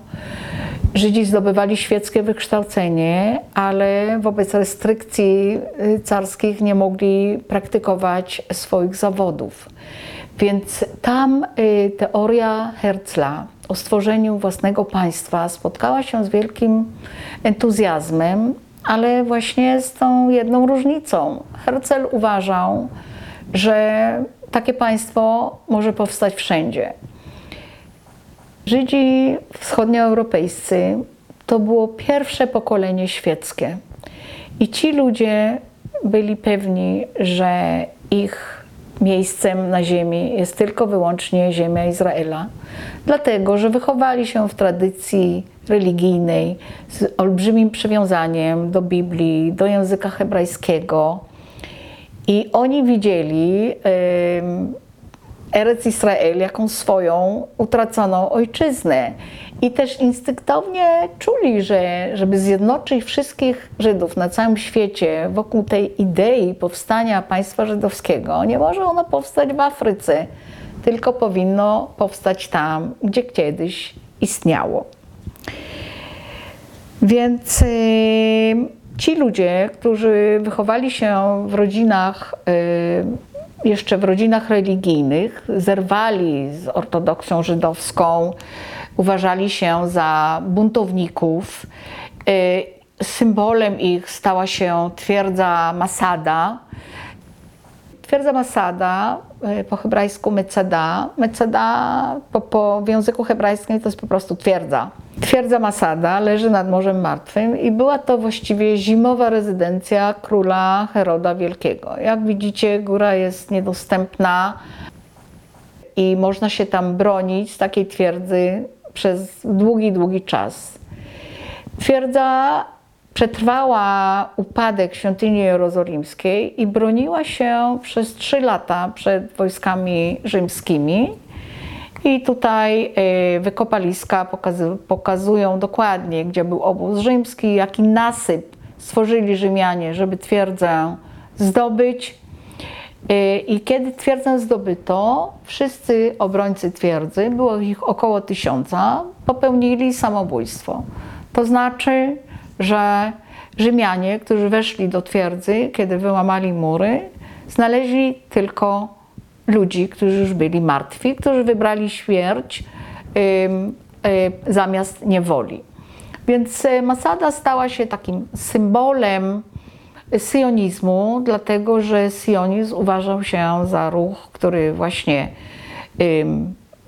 Żydzi zdobywali świeckie wykształcenie, ale wobec restrykcji y, carskich nie mogli praktykować swoich zawodów. Więc tam y, teoria Herzla o stworzeniu własnego państwa spotkała się z wielkim entuzjazmem, ale właśnie z tą jedną różnicą. Herzl uważał, że takie państwo może powstać wszędzie. Żydzi wschodnioeuropejscy to było pierwsze pokolenie świeckie. I ci ludzie byli pewni, że ich miejscem na ziemi jest tylko wyłącznie ziemia Izraela, dlatego że wychowali się w tradycji religijnej z olbrzymim przywiązaniem do Biblii, do języka hebrajskiego. I oni widzieli Erec Israel jako swoją utraconą ojczyznę. I też instynktownie czuli, że żeby zjednoczyć wszystkich Żydów na całym świecie wokół tej idei powstania państwa żydowskiego, nie może ono powstać w Afryce, tylko powinno powstać tam, gdzie kiedyś istniało. Więc y, ci ludzie, którzy wychowali się w rodzinach, y, jeszcze w rodzinach religijnych, zerwali z ortodoksją żydowską, uważali się za buntowników. Y, symbolem ich stała się twierdza Masada. Twierdza Masada, po hebrajsku Meceda. Meceda po, po, w języku hebrajskim to jest po prostu twierdza. Twierdza Masada leży nad Morzem Martwym i była to właściwie zimowa rezydencja króla Heroda Wielkiego. Jak widzicie, góra jest niedostępna i można się tam bronić z takiej twierdzy przez długi, długi czas. Twierdza przetrwała upadek świątyni jerozolimskiej i broniła się przez trzy lata przed wojskami rzymskimi. I tutaj e, wykopaliska pokazują dokładnie, gdzie był obóz rzymski, jaki nasyp stworzyli Rzymianie, żeby twierdzę zdobyć. E, I kiedy twierdzę zdobyto, wszyscy obrońcy twierdzy, było ich około tysiąca, popełnili samobójstwo. To znaczy, że Rzymianie, którzy weszli do twierdzy, kiedy wyłamali mury, znaleźli tylko ludzi, którzy już byli martwi, którzy wybrali śmierć y, zamiast niewoli. Więc e, Masada stała się takim symbolem sionizmu, dlatego że sionizm uważał się za ruch, który właśnie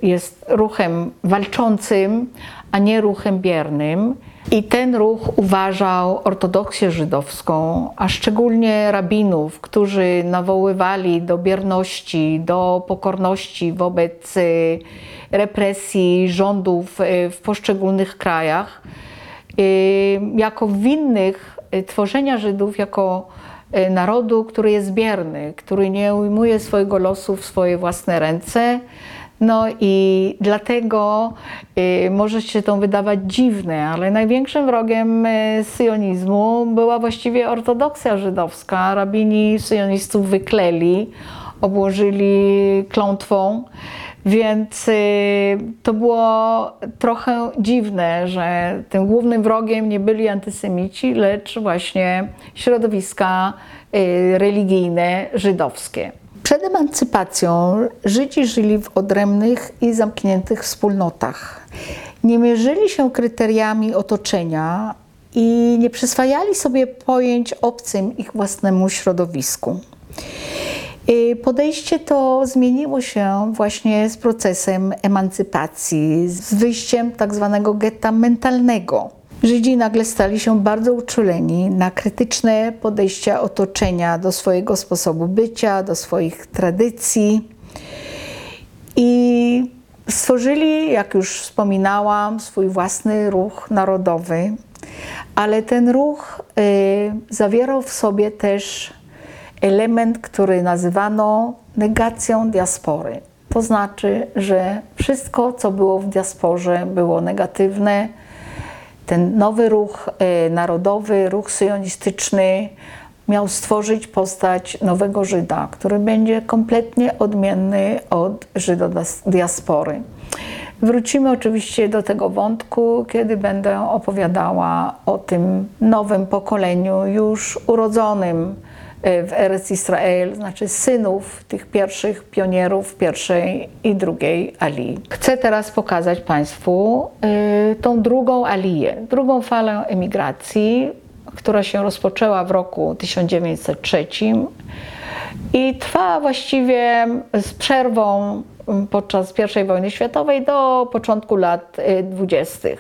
jest ruchem walczącym, a nie ruchem biernym. I ten ruch uważał ortodoksję żydowską, a szczególnie rabinów, którzy nawoływali do bierności, do pokorności wobec y, represji rządów y, w poszczególnych krajach, y, jako winnych tworzenia Żydów jako narodu, który jest bierny, który nie ujmuje swojego losu w swoje własne ręce, no i dlatego y, może się to wydawać dziwne, ale największym wrogiem y, syjonizmu była właściwie ortodoksja żydowska. Rabini syjonistów wykleli, obłożyli klątwą. Więc y, to było trochę dziwne, że tym głównym wrogiem nie byli antysemici, lecz właśnie środowiska religijne żydowskie. Przed emancypacją Żydzi żyli w odrębnych i zamkniętych wspólnotach. Nie mierzyli się kryteriami otoczenia i nie przyswajali sobie pojęć obcym ich własnemu środowisku. Podejście to zmieniło się właśnie z procesem emancypacji, z wyjściem tak zwanego getta mentalnego Żydzi nagle stali się bardzo uczuleni na krytyczne podejścia otoczenia do swojego sposobu bycia, do swoich tradycji. I stworzyli, jak już wspominałam, swój własny ruch narodowy, ale ten ruch y, zawierał w sobie też element, który nazywano negacją diaspory. To znaczy, że wszystko, co było w diasporze, było negatywne, ten nowy ruch e, narodowy, ruch syjonistyczny miał stworzyć postać nowego Żyda, który będzie kompletnie odmienny od Żyda diaspory. Wrócimy oczywiście do tego wątku, kiedy będę opowiadała o tym nowym pokoleniu, już urodzonym w Eretz Israel, znaczy synów tych pierwszych pionierów pierwszej i drugiej Ali. Chcę teraz pokazać Państwu e, tą drugą Aliję, drugą falę emigracji, która się rozpoczęła w roku 1903 i trwa właściwie z przerwą podczas I wojny światowej do początku lat 20. E,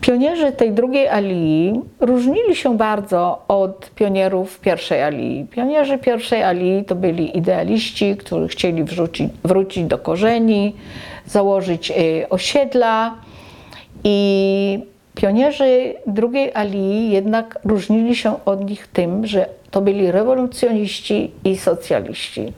Pionierzy tej drugiej alii różnili się bardzo od pionierów pierwszej alii. Pionierzy pierwszej alii to byli idealiści, którzy chcieli wrzucić, wrócić do korzeni, założyć y, osiedla i pionierzy drugiej alii jednak różnili się od nich tym, że to byli rewolucjoniści i socjaliści.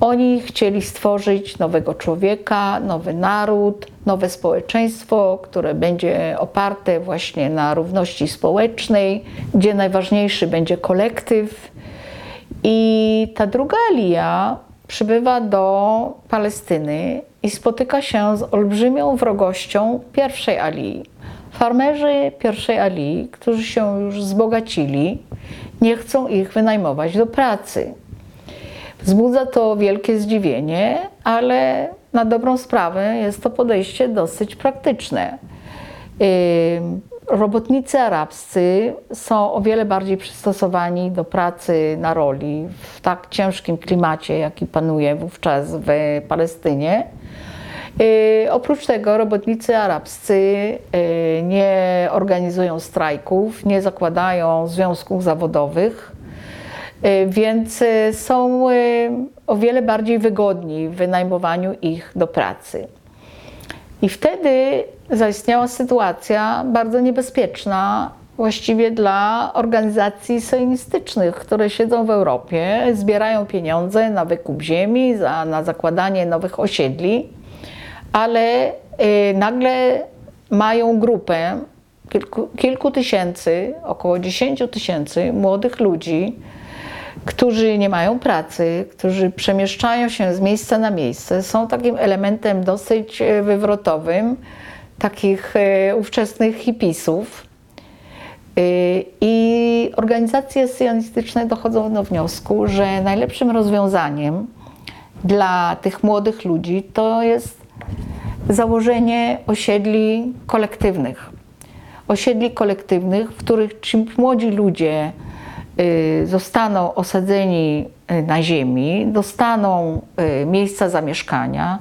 Oni chcieli stworzyć nowego człowieka, nowy naród, nowe społeczeństwo, które będzie oparte właśnie na równości społecznej, gdzie najważniejszy będzie kolektyw. I ta druga alia przybywa do Palestyny i spotyka się z olbrzymią wrogością pierwszej alii. Farmerzy pierwszej alii, którzy się już wzbogacili, nie chcą ich wynajmować do pracy. Wzbudza to wielkie zdziwienie, ale na dobrą sprawę jest to podejście dosyć praktyczne. Robotnicy arabscy są o wiele bardziej przystosowani do pracy na roli w tak ciężkim klimacie, jaki panuje wówczas w Palestynie. Oprócz tego robotnicy arabscy nie organizują strajków, nie zakładają związków zawodowych więc y, są y, o wiele bardziej wygodni w wynajmowaniu ich do pracy. I wtedy zaistniała sytuacja bardzo niebezpieczna właściwie dla organizacji sionistycznych, które siedzą w Europie, zbierają pieniądze na wykup ziemi, za, na zakładanie nowych osiedli, ale y, nagle mają grupę kilku, kilku tysięcy, około 10 tysięcy młodych ludzi, którzy nie mają pracy, którzy przemieszczają się z miejsca na miejsce, są takim elementem dosyć e, wywrotowym takich e, ówczesnych hipisów. E, I organizacje sionistyczne dochodzą do wniosku, że najlepszym rozwiązaniem dla tych młodych ludzi to jest założenie osiedli kolektywnych. Osiedli kolektywnych, w których ci młodzi ludzie zostaną osadzeni y, na ziemi, dostaną y, miejsca zamieszkania,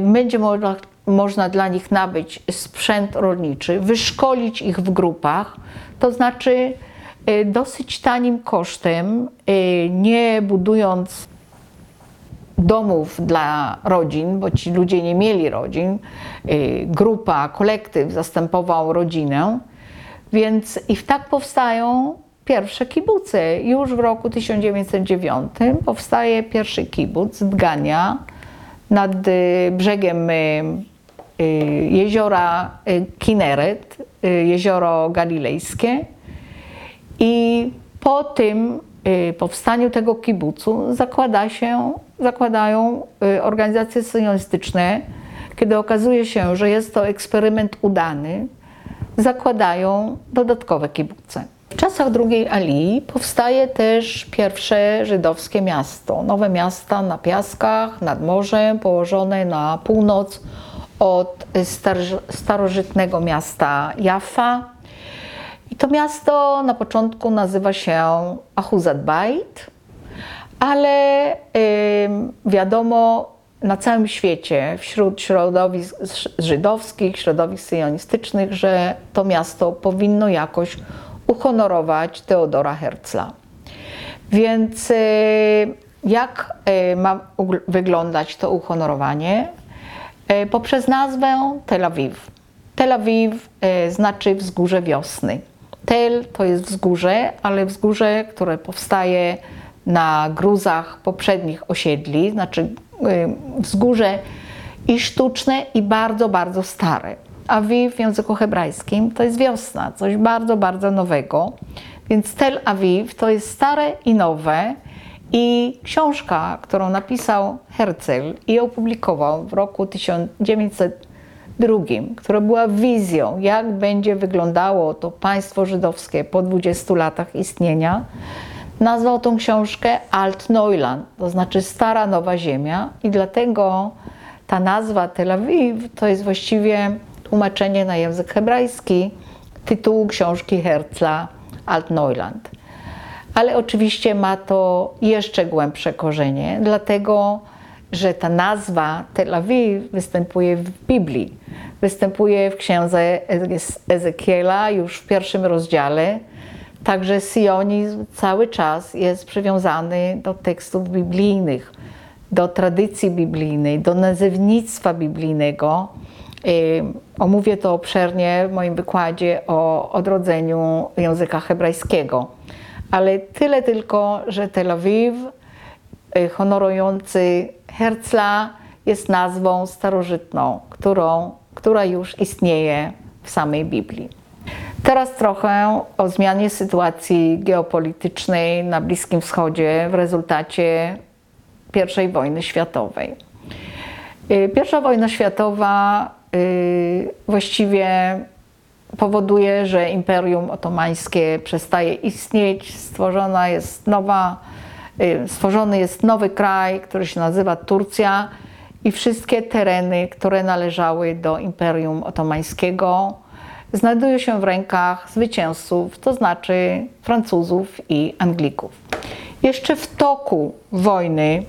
będzie można, można dla nich nabyć sprzęt rolniczy, wyszkolić ich w grupach, to znaczy dosyć tanim kosztem, nie budując domów dla rodzin, bo ci ludzie nie mieli rodzin, grupa, kolektyw zastępował rodzinę, więc i tak powstają pierwsze kibuce. Już w roku 1909 powstaje pierwszy kibuc Dgania nad y, brzegiem y, y, jeziora Kineret, jezioro galilejskie. I po tym powstaniu tego kibucu zakłada się, zakładają organizacje sionistyczne, kiedy okazuje się, że jest to eksperyment udany, zakładają dodatkowe kibuce. Czasach drugiej Ali powstaje też pierwsze żydowskie miasto. Nowe miasta na piaskach, nad morzem, położone na północ od starożytnego miasta Jaffa. I to miasto na początku nazywa się Ahuzat Bait, ale wiadomo na całym świecie, wśród środowisk żydowskich, środowisk syjonistycznych, że to miasto powinno jakoś uhonorować Teodora Herzla. Więc e, jak e, ma wyglądać to uhonorowanie? E, poprzez nazwę Tel Awiw. Tel Awiw znaczy wzgórze wiosny. Tel to jest wzgórze, ale wzgórze, które powstaje na gruzach poprzednich osiedli, znaczy wzgórze i sztuczne, i bardzo, bardzo stare. Aviv w języku hebrajskim to jest wiosna, coś bardzo, bardzo nowego. Więc Tel Aviv to jest stare i nowe. I książka, którą napisał Herzl i opublikował w roku 1902, która była wizją, jak będzie wyglądało to państwo żydowskie po 20 latach istnienia, nazwał tą książkę Alt Neuland, to znaczy Stara Nowa Ziemia. I dlatego ta nazwa Tel Aviv to jest właściwie tłumaczenie na język hebrajski tytułu książki Herzla Altneuland. Ale oczywiście ma to jeszcze głębsze korzenie, dlatego że ta nazwa Tel Awiw występuje w Biblii. Występuje w księdze Ezekiela już w pierwszym rozdziale. Także sionizm cały czas jest przywiązany do tekstów biblijnych, do tradycji biblijnej, do nazewnictwa biblijnego. Omówię to obszernie w moim wykładzie o odrodzeniu języka hebrajskiego. ale tyle tylko, że Tel Awiw, y, honorujący Herzla, jest nazwą starożytną, którą, która już istnieje w samej Biblii. Teraz trochę o zmianie sytuacji geopolitycznej na Bliskim Wschodzie w rezultacie I wojny światowej. Y, Pierwsza wojna światowa właściwie powoduje, że Imperium Otomańskie przestaje istnieć, stworzona jest nowa, y, stworzony jest nowy kraj, który się nazywa Turcja i wszystkie tereny, które należały do Imperium Otomańskiego, znajdują się w rękach zwycięzców, to znaczy Francuzów i Anglików. Jeszcze w toku wojny,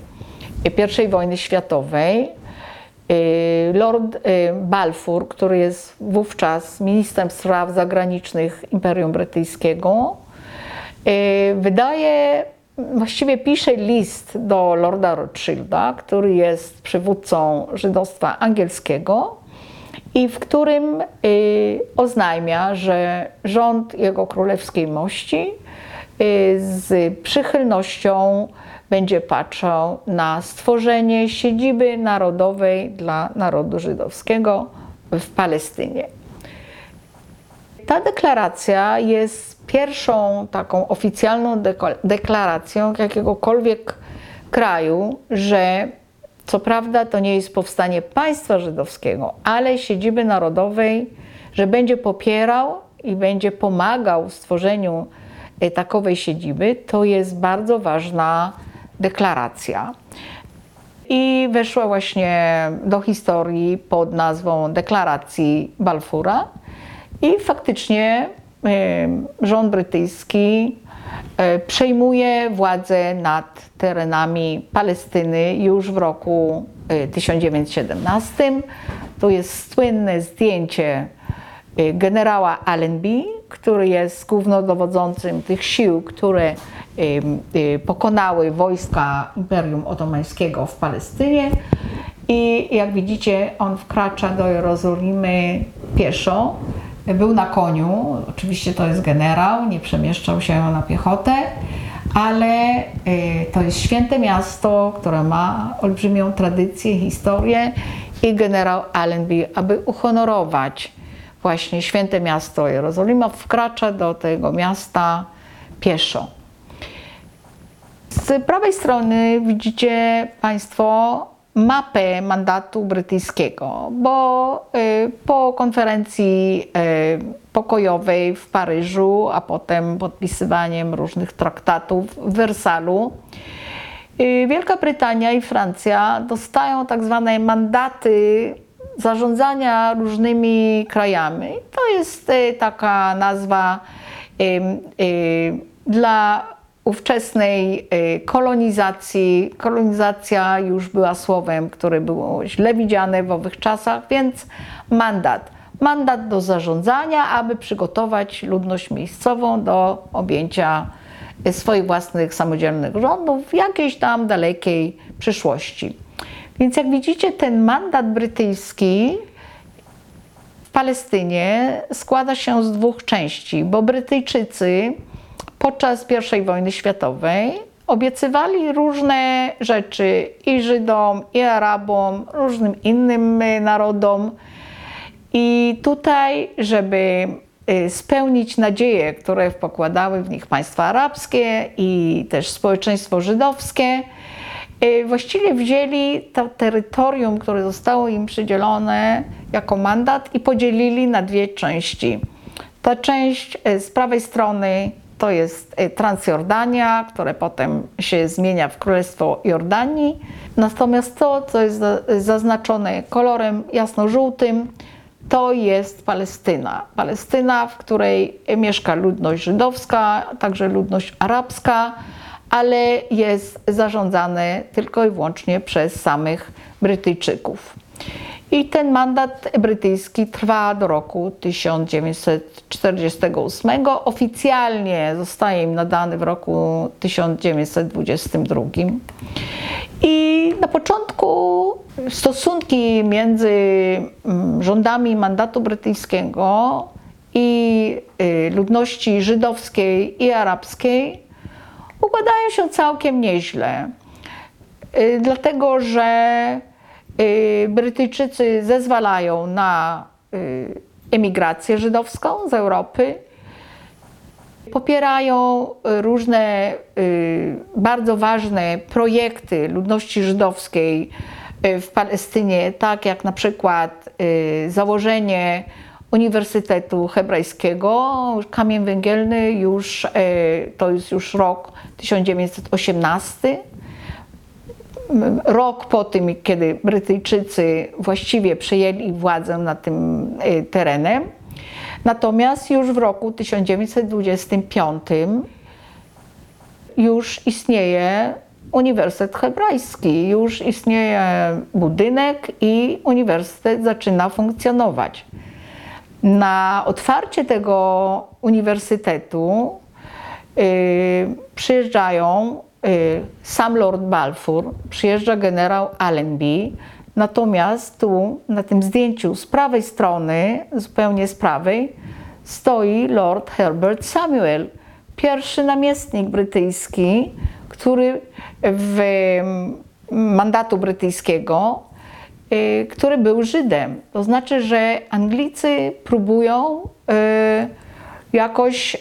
I wojny światowej, y, Lord y, Balfour, który jest wówczas ministrem spraw zagranicznych Imperium Brytyjskiego, y, wydaje, właściwie pisze list do Lorda Rothschilda, który jest przywódcą żydostwa angielskiego, i w którym y, oznajmia, że rząd Jego Królewskiej Mości y, z przychylnością będzie patrzał na stworzenie siedziby narodowej dla narodu żydowskiego w Palestynie. Ta deklaracja jest pierwszą taką oficjalną deklaracją jakiegokolwiek kraju, że co prawda to nie jest powstanie państwa żydowskiego, ale siedziby narodowej, że będzie popierał i będzie pomagał w stworzeniu e, takowej siedziby, to jest bardzo ważna deklaracja. I weszła właśnie do historii pod nazwą Deklaracji Balfura. I faktycznie rząd brytyjski E, przejmuje władzę nad terenami Palestyny już w roku 1917. E, tu jest słynne zdjęcie e, generała Allenby, który jest głównodowodzącym tych sił, które pokonały wojska Imperium Otomańskiego w Palestynie. I jak widzicie, on wkracza do Jerozolimy pieszo był na koniu, oczywiście to jest generał, nie przemieszczał się na piechotę, ale y, to jest święte miasto, które ma olbrzymią tradycję, historię i generał Allenby, aby uhonorować właśnie święte miasto Jerozolima, wkracza do tego miasta pieszo. Z prawej strony widzicie Państwo mapę mandatu brytyjskiego, bo y, po konferencji y, pokojowej w Paryżu, a potem podpisywaniem różnych traktatów w Wersalu, y, Wielka Brytania i Francja dostają tak zwane mandaty zarządzania różnymi krajami. To jest taka nazwa dla ówczesnej y, kolonizacji. Kolonizacja już była słowem, które było źle widziane w owych czasach, więc mandat. Mandat do zarządzania, aby przygotować ludność miejscową do objęcia y, swoich własnych samodzielnych rządów w jakiejś tam dalekiej przyszłości. Więc jak widzicie, ten mandat brytyjski w Palestynie składa się z dwóch części, bo Brytyjczycy podczas I wojny światowej obiecywali różne rzeczy i Żydom, i Arabom, różnym innym y, narodom. I tutaj, żeby y, spełnić nadzieje, które pokładały w nich państwa arabskie i też społeczeństwo żydowskie, y, właściwie wzięli to terytorium, które zostało im przydzielone jako mandat i podzielili na dwie części. Ta część z prawej strony to jest y, Transjordania, które potem się zmienia w Królestwo Jordanii. Natomiast to, co jest zaznaczone kolorem jasno-żółtym, to jest Palestyna. Palestyna, w której mieszka ludność żydowska, także ludność arabska, ale jest zarządzane tylko i wyłącznie przez samych Brytyjczyków. I ten mandat brytyjski trwa do roku 1948. Oficjalnie zostaje im nadany w roku 1922. I na początku stosunki między mm, rządami mandatu brytyjskiego i y, ludności żydowskiej i arabskiej układają się całkiem nieźle. Y, Dlatego, że Brytyjczycy zezwalają na y, emigrację żydowską z Europy, popierają y, różne y, bardzo ważne projekty ludności żydowskiej y, w Palestynie, tak jak na przykład y, założenie Uniwersytetu Hebrajskiego. Kamień węgielny już, y, to jest już rok 1918 rok po tym, kiedy Brytyjczycy właściwie przejęli władzę nad tym y, terenem. Natomiast już w roku 1925 już istnieje Uniwersytet Hebrajski, już istnieje budynek i uniwersytet zaczyna funkcjonować. Na otwarcie tego uniwersytetu y, przyjeżdżają sam Lord Balfour, przyjeżdża generał Allenby, natomiast tu na tym zdjęciu z prawej strony, zupełnie z prawej, stoi Lord Herbert Samuel, pierwszy namiestnik brytyjski, który w mandatu brytyjskiego, y, który był Żydem. To znaczy, że Anglicy próbują y, jakoś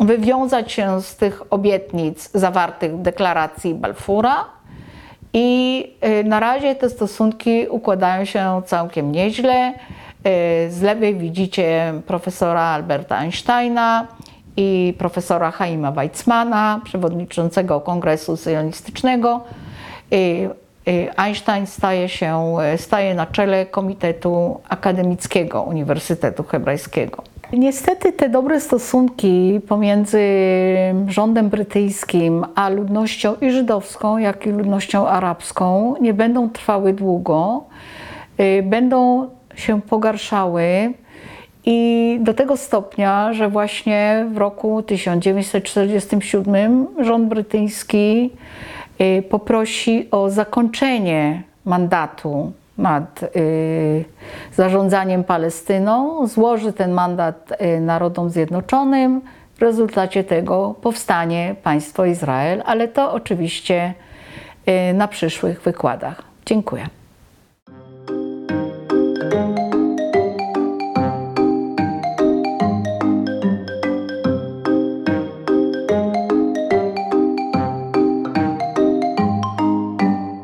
wywiązać się z tych obietnic zawartych w deklaracji Balfoura i y, na razie te stosunki układają się całkiem nieźle. Y, Z lewej widzicie profesora Alberta Einsteina i profesora Chaima Weizmana, przewodniczącego Kongresu Syjonistycznego. Y, Einstein staje się, staje na czele Komitetu Akademickiego Uniwersytetu Hebrajskiego. Niestety te dobre stosunki pomiędzy rządem brytyjskim a ludnością i żydowską, jak i ludnością arabską nie będą trwały długo, y, będą się pogarszały i do tego stopnia, że właśnie w roku 1947 rząd brytyjski y, poprosi o zakończenie mandatu nad y, zarządzaniem Palestyną, złoży ten mandat y, Narodom Zjednoczonym. W rezultacie tego powstanie państwo Izrael, ale to oczywiście y, na przyszłych wykładach. Dziękuję.